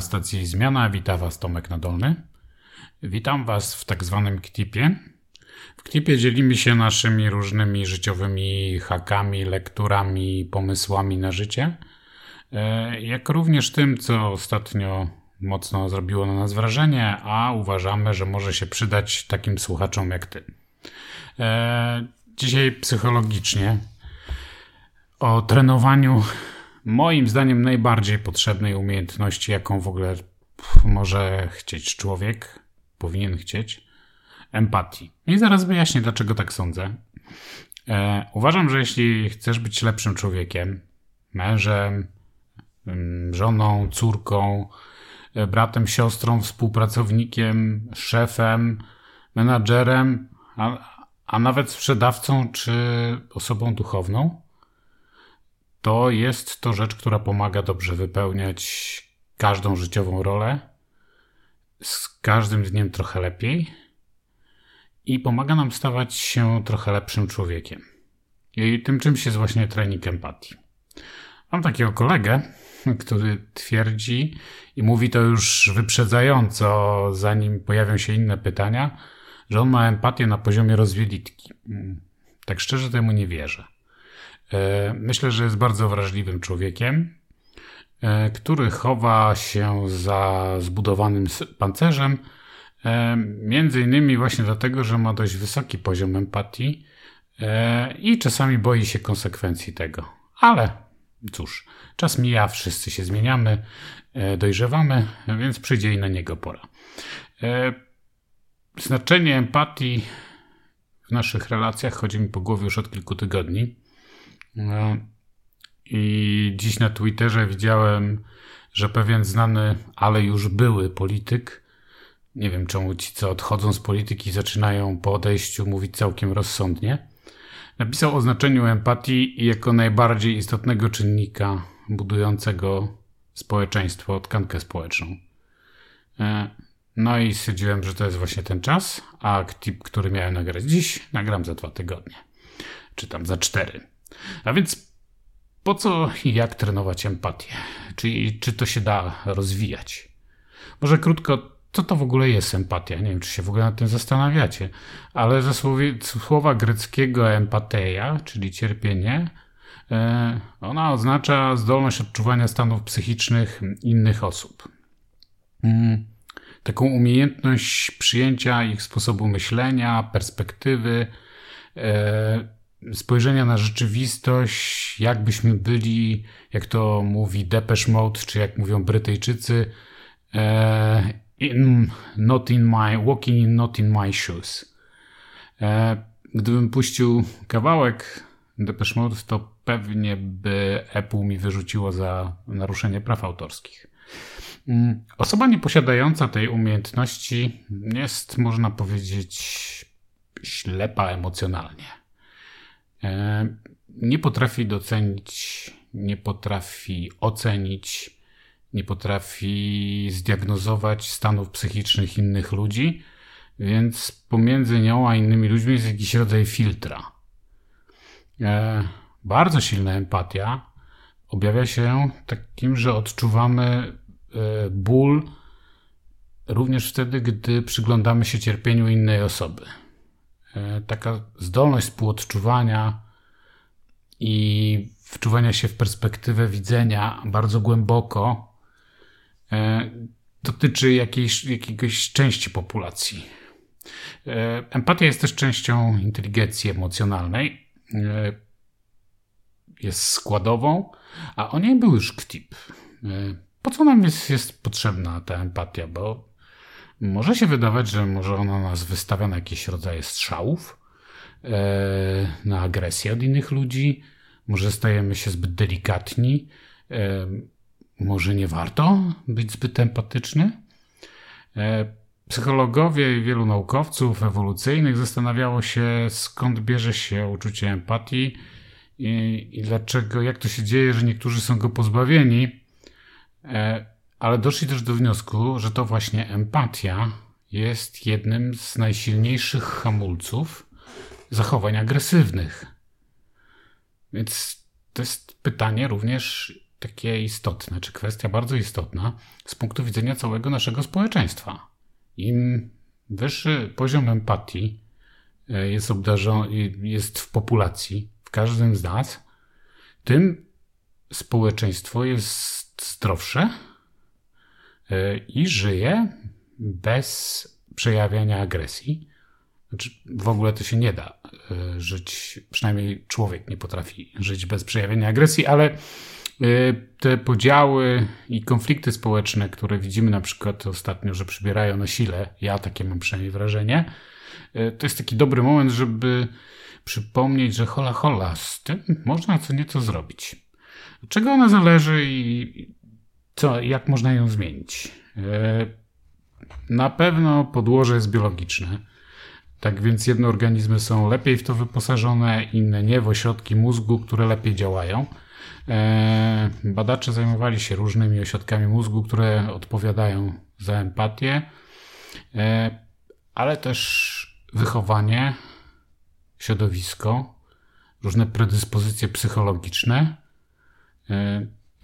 Stacji Zmiana wita Was Tomek Nadolny. Witam Was w tak zwanym KTIP-ie. W KTIP-ie dzielimy się naszymi różnymi życiowymi hakami, lekturami, pomysłami na życie, e, jak również tym, co ostatnio mocno zrobiło na nas wrażenie, a uważamy, że może się przydać takim słuchaczom jak Ty. E, dzisiaj psychologicznie o trenowaniu moim zdaniem najbardziej potrzebnej umiejętności, jaką w ogóle może chcieć człowiek, powinien chcieć, empatii. I zaraz wyjaśnię, dlaczego tak sądzę. E, uważam, że jeśli chcesz być lepszym człowiekiem, mężem, mm, żoną, córką, e, bratem, siostrą, współpracownikiem, szefem, menadżerem, a, a nawet sprzedawcą czy osobą duchowną, to jest to rzecz, która pomaga dobrze wypełniać każdą życiową rolę, z każdym dniem trochę lepiej i pomaga nam stawać się trochę lepszym człowiekiem. I tym czymś jest właśnie trening empatii. Mam takiego kolegę, który twierdzi i mówi to już wyprzedzająco, zanim pojawią się inne pytania, że on ma empatię na poziomie rozwieditki. Tak szczerze temu nie wierzę. E, myślę, że jest bardzo wrażliwym człowiekiem, e, który chowa się za zbudowanym pancerzem, e, między innymi właśnie dlatego, że ma dość wysoki poziom empatii i czasami boi się konsekwencji tego. Ale cóż, czas mija, wszyscy się zmieniamy, dojrzewamy, więc przyjdzie i na niego pora. Znaczenie empatii w naszych relacjach chodzi mi po głowie już od kilku tygodni. No. I dziś na Twitterze widziałem, że pewien znany, ale już były polityk, nie wiem czemu ci, co odchodzą z polityki, zaczynają po odejściu mówić całkiem rozsądnie, napisał o znaczeniu empatii jako najbardziej istotnego czynnika budującego społeczeństwo, tkankę społeczną. E, no i stwierdziłem, że to jest właśnie ten czas, a tip, który miałem nagrać dziś, nagram za dwa tygodnie. Czy tam za cztery. A więc po co i jak trenować empatię? Czy, czy to się da rozwijać? Może krótko, co to w ogóle jest empatia? Nie wiem, czy się w ogóle nad tym zastanawiacie, ale ze słowie, słowa greckiego empateia, czyli cierpienie, e, ona oznacza zdolność odczuwania stanów psychicznych innych osób. Mm, taką umiejętność przyjęcia ich sposobu myślenia, perspektywy, e, spojrzenia na rzeczywistość, jakbyśmy byli, jak to mówi Depeche Mode, czy jak mówią Brytyjczycy, e, in, not in my, walking in not in my shoes. E, gdybym puścił kawałek Depeche Mode, to pewnie by Apple mi wyrzuciło za naruszenie praw autorskich. Mm, osoba nieposiadająca tej umiejętności jest, można powiedzieć, ślepa emocjonalnie. E, nie potrafi docenić, nie potrafi ocenić, nie potrafi zdiagnozować stanów psychicznych innych ludzi, więc pomiędzy nią a innymi ludźmi jest jakiś rodzaj filtra. E, bardzo silna empatia objawia się takim, że odczuwamy e, ból również wtedy, gdy przyglądamy się cierpieniu innej osoby. E, taka zdolność współodczuwania i wczuwania się w perspektywę widzenia bardzo głęboko e, dotyczy jakiejś, jakiejś części populacji. E, empatia jest też częścią inteligencji emocjonalnej. Jest składową, a o niej był już KTIP. Po co nam jest, jest potrzebna ta empatia? Bo może się wydawać, że może ona nas wystawia na jakieś rodzaje strzałów, e, na agresję od innych ludzi, może stajemy się zbyt delikatni, e, może nie warto być zbyt empatyczny. E, psychologowie i wielu naukowców ewolucyjnych zastanawiało się, skąd bierze się uczucie empatii i, i dlaczego, jak to się dzieje, że niektórzy są go pozbawieni ale doszli też do wniosku, że to właśnie empatia jest jednym z najsilniejszych hamulców zachowań agresywnych. Więc to jest pytanie również, takie istotne, czy kwestia bardzo istotna z punktu widzenia całego naszego społeczeństwa. Im wyższy poziom empatii e, jest jest w populacji, w każdym z nas, tym społeczeństwo jest zdrowsze i żyje bez przejawiania agresji. Znaczy, w ogóle to się nie da e, żyć, przynajmniej człowiek nie potrafi żyć bez przejawienia agresji, ale te podziały i konflikty społeczne, które widzimy na przykład ostatnio, że przybierają na sile, ja takie mam przynajmniej wrażenie, to jest taki dobry moment, żeby przypomnieć, że hola hola, z tym można co nieco zrobić. Czego ona zależy i co, jak można ją zmienić? E, na pewno podłoże jest biologiczne. Tak więc jedne organizmy są lepiej w to wyposażone, inne nie, w ośrodki mózgu, które lepiej działają. E, badacze zajmowali się różnymi ośrodkami mózgu, które odpowiadają za empatię, e, ale też wychowanie, środowisko, różne predyspozycje psychologiczne.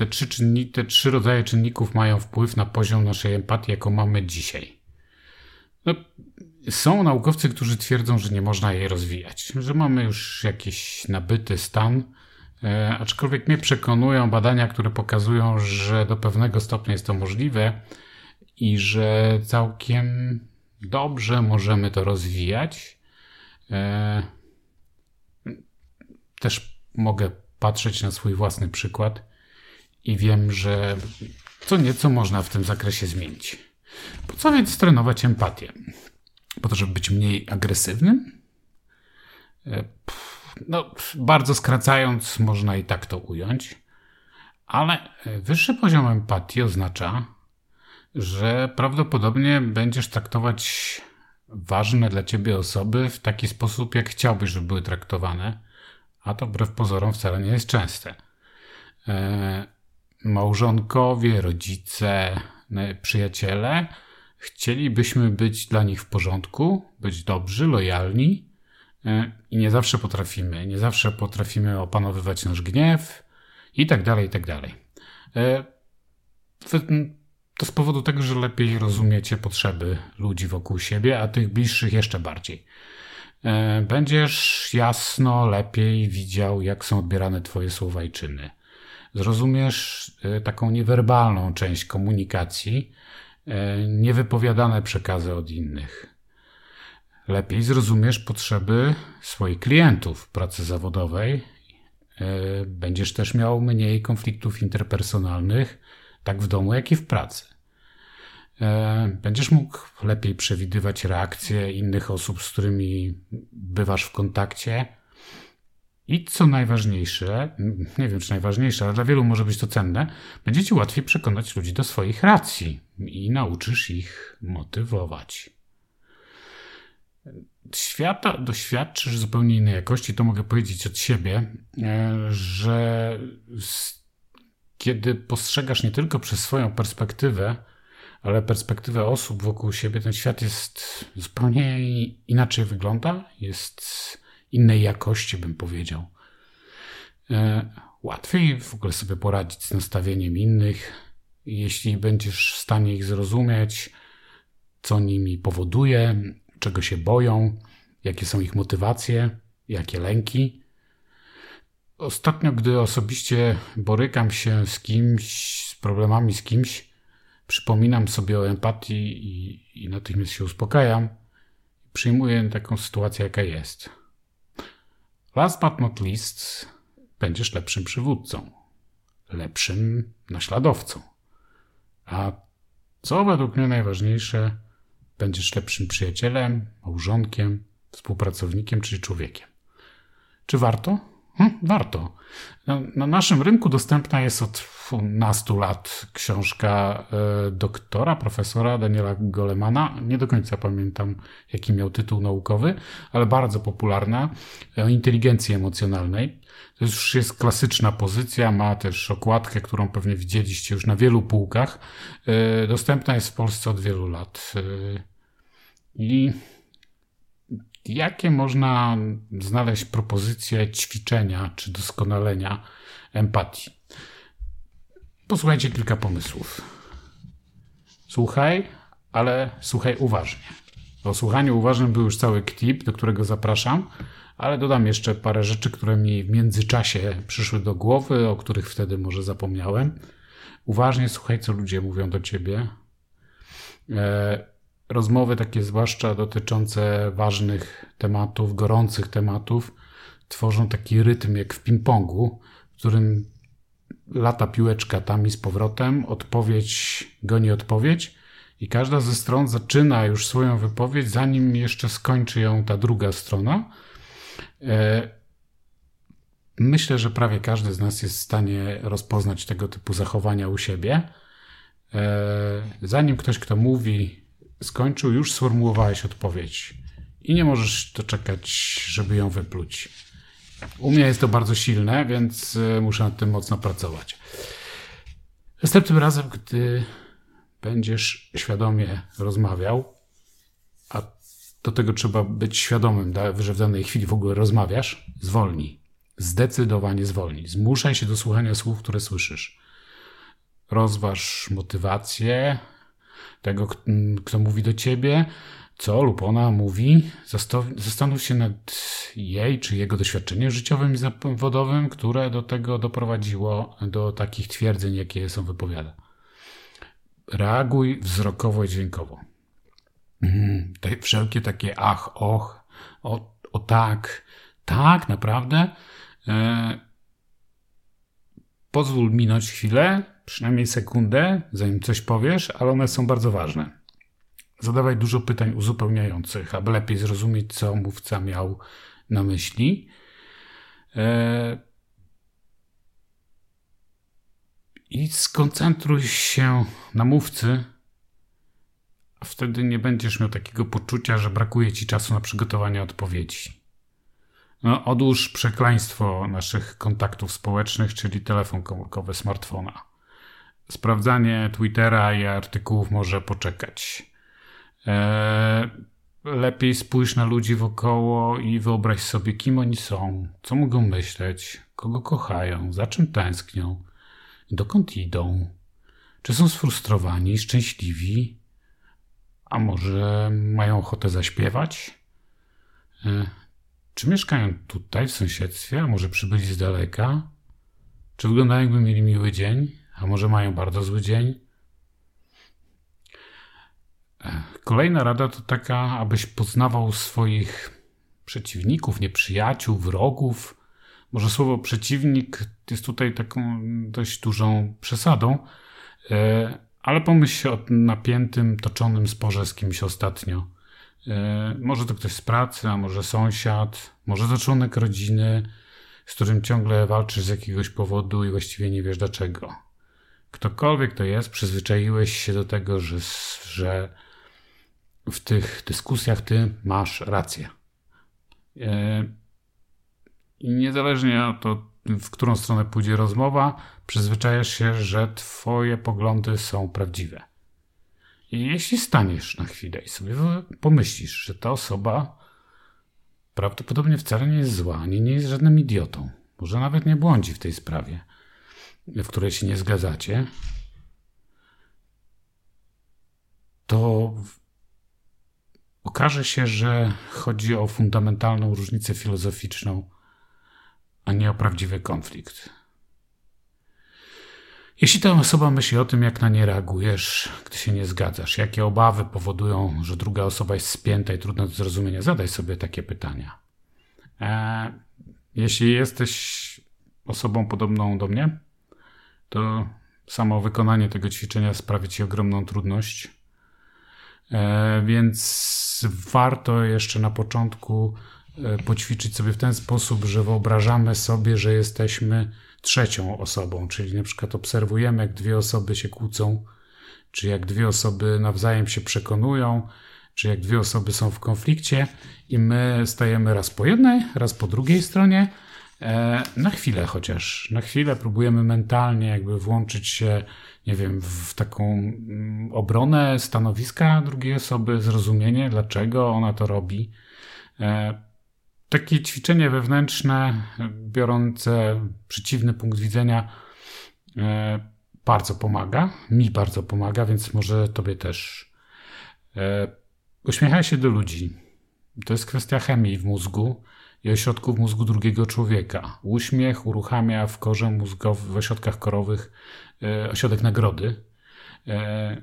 Te trzy, czynni, te trzy rodzaje czynników mają wpływ na poziom naszej empatii, jaką mamy dzisiaj. No, są naukowcy, którzy twierdzą, że nie można jej rozwijać, że mamy już jakiś nabyty stan, E, aczkolwiek mnie przekonują badania, które pokazują, że do pewnego stopnia jest to możliwe i że całkiem dobrze możemy to rozwijać. E, też mogę patrzeć na swój własny przykład i wiem, że co nieco można w tym zakresie zmienić. Po co więc trenować empatię? Po to, żeby być mniej agresywnym? E, no, bardzo skracając, można i tak to ująć, ale wyższy poziom empatii oznacza, że prawdopodobnie będziesz traktować ważne dla ciebie osoby w taki sposób, jak chciałbyś, żeby były traktowane, a to wbrew pozorom wcale nie jest częste. E, małżonkowie, rodzice, przyjaciele chcielibyśmy być dla nich w porządku, być dobrzy, lojalni, E, i nie zawsze potrafimy, nie zawsze potrafimy opanowywać nasz gniew i tak dalej, i tak dalej. E, to z powodu tego, że lepiej rozumiecie potrzeby ludzi wokół siebie, a tych bliższych jeszcze bardziej. E, będziesz jasno lepiej widział, jak są odbierane Twoje słowa i czyny. Zrozumiesz taką niewerbalną część komunikacji, niewypowiadane przekazy od innych lepiej zrozumiesz potrzeby swoich klientów pracy zawodowej. E, będziesz też miał mniej konfliktów interpersonalnych, tak w domu, jak i w pracy. E, będziesz mógł lepiej przewidywać reakcje innych osób, z którymi bywasz w kontakcie. I co najważniejsze, nie wiem czy najważniejsze, ale dla wielu może być to cenne, będzie ci łatwiej przekonać ludzi do swoich racji i nauczysz ich motywować. Świata doświadczysz zupełnie innej jakości, to mogę powiedzieć od siebie, e, że kiedy postrzegasz nie tylko przez swoją perspektywę, ale perspektywę osób wokół siebie, ten świat jest zupełnie inaczej wygląda, jest innej jakości, bym powiedział. E, łatwiej w ogóle sobie poradzić z nastawieniem innych, jeśli będziesz w stanie ich zrozumieć, co nimi powoduje, czego się boją, jakie są ich motywacje, jakie lęki. Ostatnio, gdy osobiście borykam się z kimś, z problemami z kimś, przypominam sobie o empatii i, i natychmiast się uspokajam. Przyjmuję taką sytuację, jaka jest. Last but not least, będziesz lepszym przywódcą, lepszym naśladowcą. A co według mnie najważniejsze, Będziesz lepszym przyjacielem, małżonkiem, współpracownikiem czy człowiekiem. Czy warto? Hm, warto. Na, na, naszym rynku dostępna jest od nastu lat książka e, doktora, profesora Daniela Golemana. Nie do końca pamiętam, jaki miał tytuł naukowy, ale bardzo popularna o inteligencji emocjonalnej. To już jest klasyczna pozycja, ma też okładkę, którą pewnie widzieliście już na wielu półkach. E, dostępna jest w Polsce od wielu lat. E, i jakie można znaleźć propozycje ćwiczenia czy doskonalenia empatii? posłuchajcie kilka pomysłów. Słuchaj, ale słuchaj uważnie. O słuchaniu uważnym był już cały klip, do którego zapraszam, ale dodam jeszcze parę rzeczy, które mi w międzyczasie przyszły do głowy, o których wtedy może zapomniałem. Uważnie słuchaj, co ludzie mówią do ciebie. E, rozmowy takie, zwłaszcza dotyczące ważnych tematów, gorących tematów, tworzą taki rytm jak w ping-pongu, w którym lata piłeczka tam i z powrotem, odpowiedź goni odpowiedź i każda ze stron zaczyna już swoją wypowiedź, zanim jeszcze skończy ją ta druga strona. E, myślę, że prawie każdy z nas jest w stanie rozpoznać tego typu zachowania u siebie. E, zanim ktoś, kto mówi, skończył, już sformułowałeś odpowiedź i nie możesz doczekać, żeby ją wypluć. U mnie jest to bardzo silne, więc e, muszę nad tym mocno pracować. Następnym razem, gdy będziesz świadomie rozmawiał, a do tego trzeba być świadomym, że w danej chwili w ogóle rozmawiasz, zwolnij. Zdecydowanie zwolnij. Zmuszaj się do słuchania słów, które słyszysz. Rozważ motywację tego, kto mówi do ciebie, co lub ona mówi. Zastanów się nad jej czy jego doświadczeniem życiowym i zawodowym, które do tego doprowadziło do takich twierdzeń, jakie są wypowiada. Reaguj wzrokowo i dźwiękowo. Mm, te wszelkie takie ach, och, o, o tak, tak, naprawdę. E, pozwól minąć chwilę, przynajmniej sekundę, zanim coś powiesz, ale one są bardzo ważne. Zadawaj dużo pytań uzupełniających, aby lepiej zrozumieć, co mówca miał na myśli. E, I skoncentruj się na mówcy, a wtedy nie będziesz miał takiego poczucia, że brakuje ci czasu na przygotowanie odpowiedzi. No, odłóż przekleństwo naszych kontaktów społecznych, czyli telefon komórkowy smartfona. Sprawdzanie Twittera i artykułów może poczekać. Eee, lepiej spójrz na ludzi wokoło i wyobraź sobie, kim oni są, co mogą myśleć, kogo kochają, za czym tęsknią, dokąd idą, czy są sfrustrowani, szczęśliwi, a może mają ochotę zaśpiewać? Eee, czy mieszkają tutaj w sąsiedztwie, a może przybyli z daleka? Czy wyglądają jakby mieli miły dzień, a może mają bardzo zły dzień? Kolejna rada to taka, abyś poznawał swoich przeciwników, nieprzyjaciół, wrogów. Może słowo przeciwnik jest tutaj taką dość dużą przesadą, e, ale pomyśl o napiętym, toczonym sporze z kimś ostatnio. E, może to ktoś z pracy, a może sąsiad, może to członek rodziny, z którym ciągle walczysz z jakiegoś powodu i właściwie nie wiesz dlaczego. Ktokolwiek to jest, przyzwyczaiłeś się do tego, że, że w tych dyskusjach ty masz rację. E, I niezależnie od to, w którą stronę pójdzie rozmowa, przyzwyczajasz się, że twoje poglądy są prawdziwe. I jeśli staniesz na chwilę i sobie pomyślisz, że ta osoba prawdopodobnie wcale nie jest zła, ani nie jest żadnym idiotą, może nawet nie błądzi w tej sprawie, w której się nie zgadzacie, to okaże się, że chodzi o fundamentalną różnicę filozoficzną, a nie o prawdziwy konflikt. Jeśli ta osoba myśli o tym, jak na nie reagujesz, gdy się nie zgadzasz, jakie obawy powodują, że druga osoba jest spięta i trudna do zrozumienia, zadaj sobie takie pytania. E, jeśli jesteś osobą podobną do mnie, to samo wykonanie tego ćwiczenia sprawi ci ogromną trudność. E, więc warto jeszcze na początku e, poćwiczyć sobie w ten sposób, że wyobrażamy sobie, że jesteśmy trzecią osobą, czyli na przykład obserwujemy, jak dwie osoby się kłócą, czy jak dwie osoby nawzajem się przekonują, czy jak dwie osoby są w konflikcie i my stajemy raz po jednej, raz po drugiej stronie, na chwilę chociaż, na chwilę próbujemy mentalnie jakby włączyć się, nie wiem, w taką mm, obronę stanowiska drugiej osoby, zrozumienie, dlaczego ona to robi. E, takie ćwiczenie wewnętrzne, biorące przeciwny punkt widzenia, e, bardzo pomaga. Mi bardzo pomaga, więc może tobie też. E, uśmiechaj się do ludzi. To jest kwestia chemii w mózgu i ośrodków mózgu drugiego człowieka. Uśmiech uruchamia w korze mózgowych, w ośrodkach korowych e, ośrodek nagrody. E,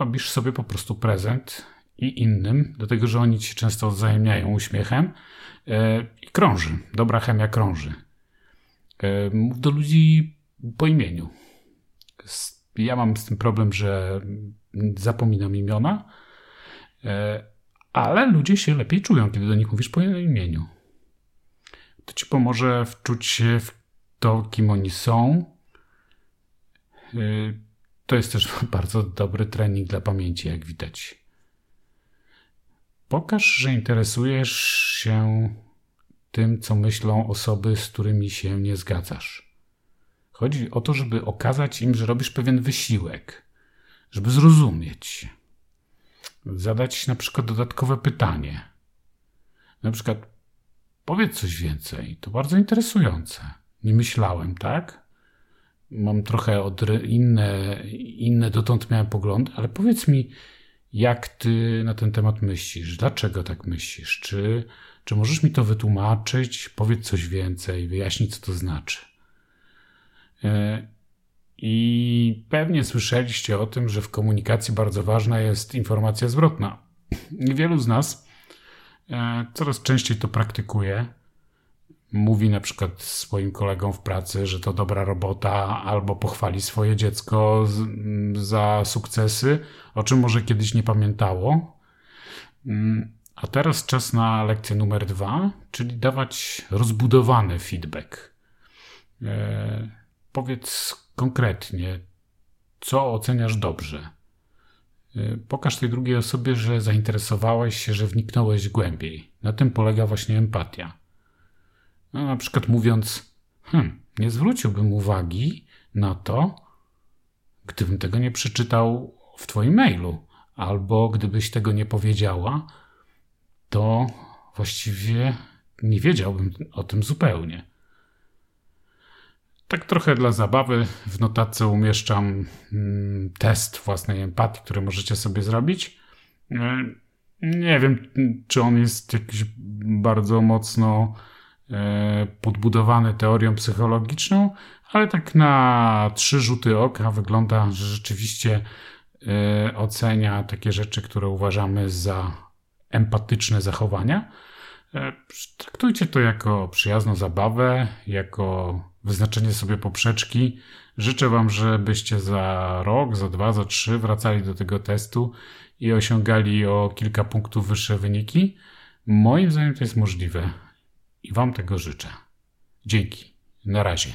robisz sobie po prostu prezent i innym, dlatego że oni ci często wzajemniają uśmiechem e, i krąży. Dobra chemia krąży. Mów do ludzi po imieniu. Ja mam z tym problem, że zapominam imiona, ale ludzie się lepiej czują, kiedy do nich mówisz po imieniu. To ci pomoże wczuć się w to, kim oni są. To jest też bardzo dobry trening dla pamięci, jak widać. Pokaż, że interesujesz się tym, co myślą osoby, z którymi się nie zgadzasz. Chodzi o to, żeby okazać im, że robisz pewien wysiłek, żeby zrozumieć. Zadać na przykład dodatkowe pytanie. Na przykład, powiedz coś więcej, to bardzo interesujące. Nie myślałem, tak? Mam trochę od inne, inne dotąd miałem poglądy, ale powiedz mi, jak ty na ten temat myślisz? Dlaczego tak myślisz? Czy, czy możesz mi to wytłumaczyć? Powiedz coś więcej, wyjaśnij, co to znaczy. E, I pewnie słyszeliście o tym, że w komunikacji bardzo ważna jest informacja zwrotna. Wielu z nas coraz częściej to praktykuje mówi na przykład swoim kolegom w pracy, że to dobra robota, albo pochwali swoje dziecko za sukcesy, o czym może kiedyś nie pamiętało. Mm, a teraz czas na lekcję numer dwa, czyli dawać rozbudowany feedback. E, powiedz konkretnie, co oceniasz dobrze. E, pokaż tej drugiej osobie, że zainteresowałeś się, że wniknąłeś głębiej. Na tym polega właśnie empatia. No, na przykład mówiąc, hmm, nie zwróciłbym uwagi na to, gdybym tego nie przeczytał w Twoim mailu, albo gdybyś tego nie powiedziała, to właściwie nie wiedziałbym o tym zupełnie. Tak trochę dla zabawy w notatce umieszczam mm, test własnej empatii, który możecie sobie zrobić. E, nie wiem, czy on jest jakiś bardzo mocno E, podbudowany teorią psychologiczną, ale tak na trzy rzuty oka wygląda, że rzeczywiście e, ocenia takie rzeczy, które uważamy za empatyczne zachowania. Traktujcie to jako przyjazną zabawę, jako wyznaczenie sobie poprzeczki. Życzę Wam, żebyście za rok, za dwa, za trzy wracali do tego testu i osiągali o kilka punktów wyższe wyniki. Moim zdaniem to jest możliwe i Wam tego życzę. Dzięki. Na razie.